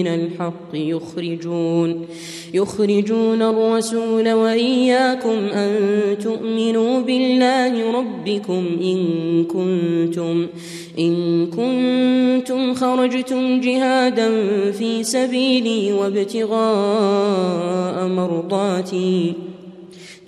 من الحق يخرجون يخرجون الرسول وإياكم أن تؤمنوا بالله ربكم إن كنتم إن كنتم خرجتم جهادا في سبيلي وابتغاء مرضاتي.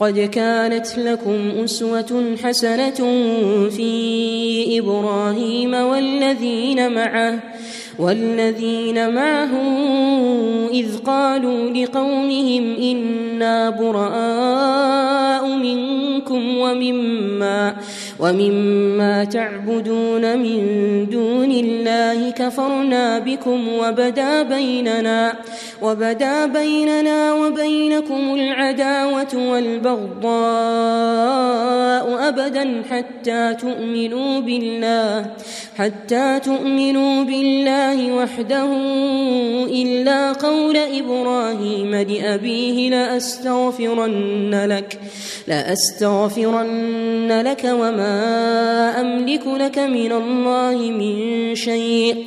قد كانت لكم أسوة حسنة في إبراهيم والذين معه والذين معه إذ قالوا لقومهم إنا براء منكم ومما ومما تعبدون من دون الله كفرنا بكم وبدا بيننا. وبدا بيننا وبينكم العداوة والبغضاء أبدا حتى تؤمنوا بالله حتى تؤمنوا بالله وحده إلا قول إبراهيم لأبيه لأستغفرن لك لأستغفرن لك وما أملك لك من الله من شيء.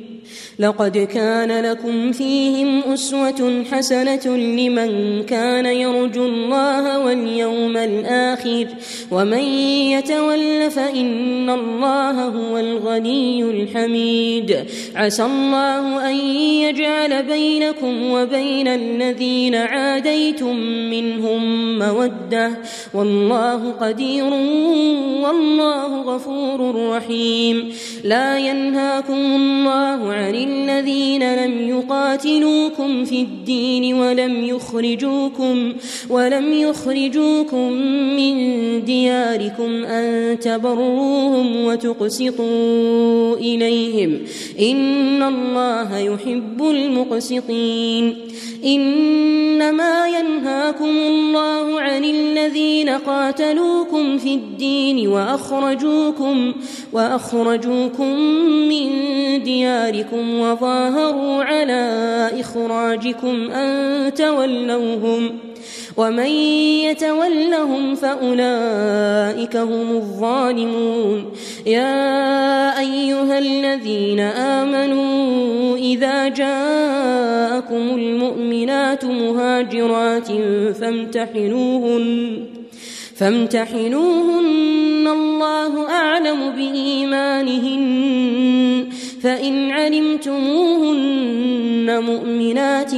لقد كان لكم فيهم أسوة حسنة لمن كان يرجو الله واليوم الآخر ومن يتول فإن الله هو الغني الحميد. عسى الله أن يجعل بينكم وبين الذين عاديتم منهم مودة. والله قدير والله غفور رحيم. لا ينهاكم الله عن الذين لم يقاتلوكم في الدين ولم يخرجوكم ولم يخرجوكم من دياركم أن تبروهم وتقسطوا إليهم. إن الله يحب المقسطين إنما ينهاكم الله عن الذين قاتلوكم في الدين وأخرجوكم وأخرجوكم من دياركم وظاهروا على إخراجكم أن تولوهم ومن يتولهم فأولئك هم الظالمون. يا أيها الذين آمنوا إذا جاءكم المؤمنات مهاجرات فامتحنوهن. فامتحنوهن الله أعلم بإيمانهن. فإن علمتموهن مؤمنات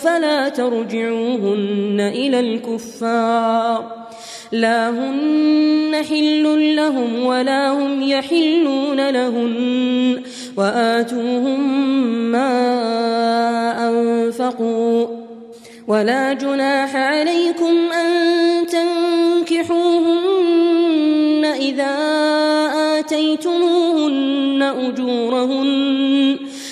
فلا ترجعوهن إلى الكفار. لا هن حل لهم ولا هم يحلون لهن. وآتوهم ما أنفقوا. ولا جناح عليكم أن إذا آتيتموهن أجورهن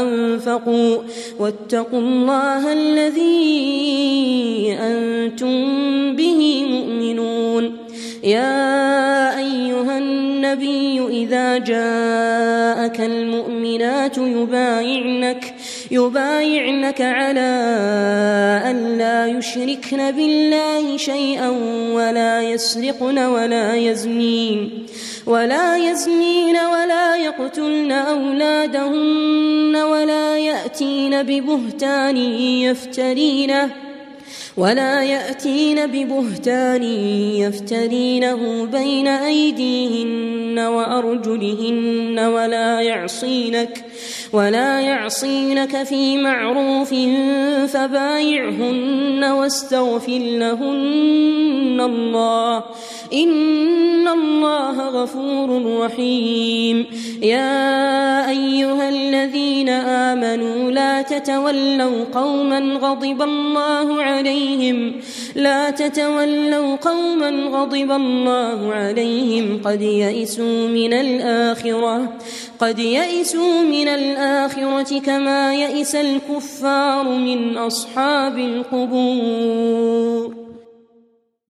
أنفقوا واتقوا الله الذي أنتم به مؤمنون. يا أيها النبي إذا جاءك المؤمنات يبايعنك يبايعنك على يشركن بالله شيئا ولا يسرقن ولا يزنين ولا يزنين ولا يقتلن أولادهن ولا يأتين ببهتان يفترينه ولا يأتين ببهتان يفترينه بين أيديهن وأرجلهن ولا يعصينك ولا يعصينك في معروف فبايعهن واستغفر لهن الله. إن الله غفور رحيم. يا أيها الذين آمنوا لا تتولوا قوما غضب الله عليهم. لا تتولوا قوما غضب الله عليهم. قد يئسوا من الآخرة قد يئسوا من الآخرة كما يئس الكفار من أصحاب القبور.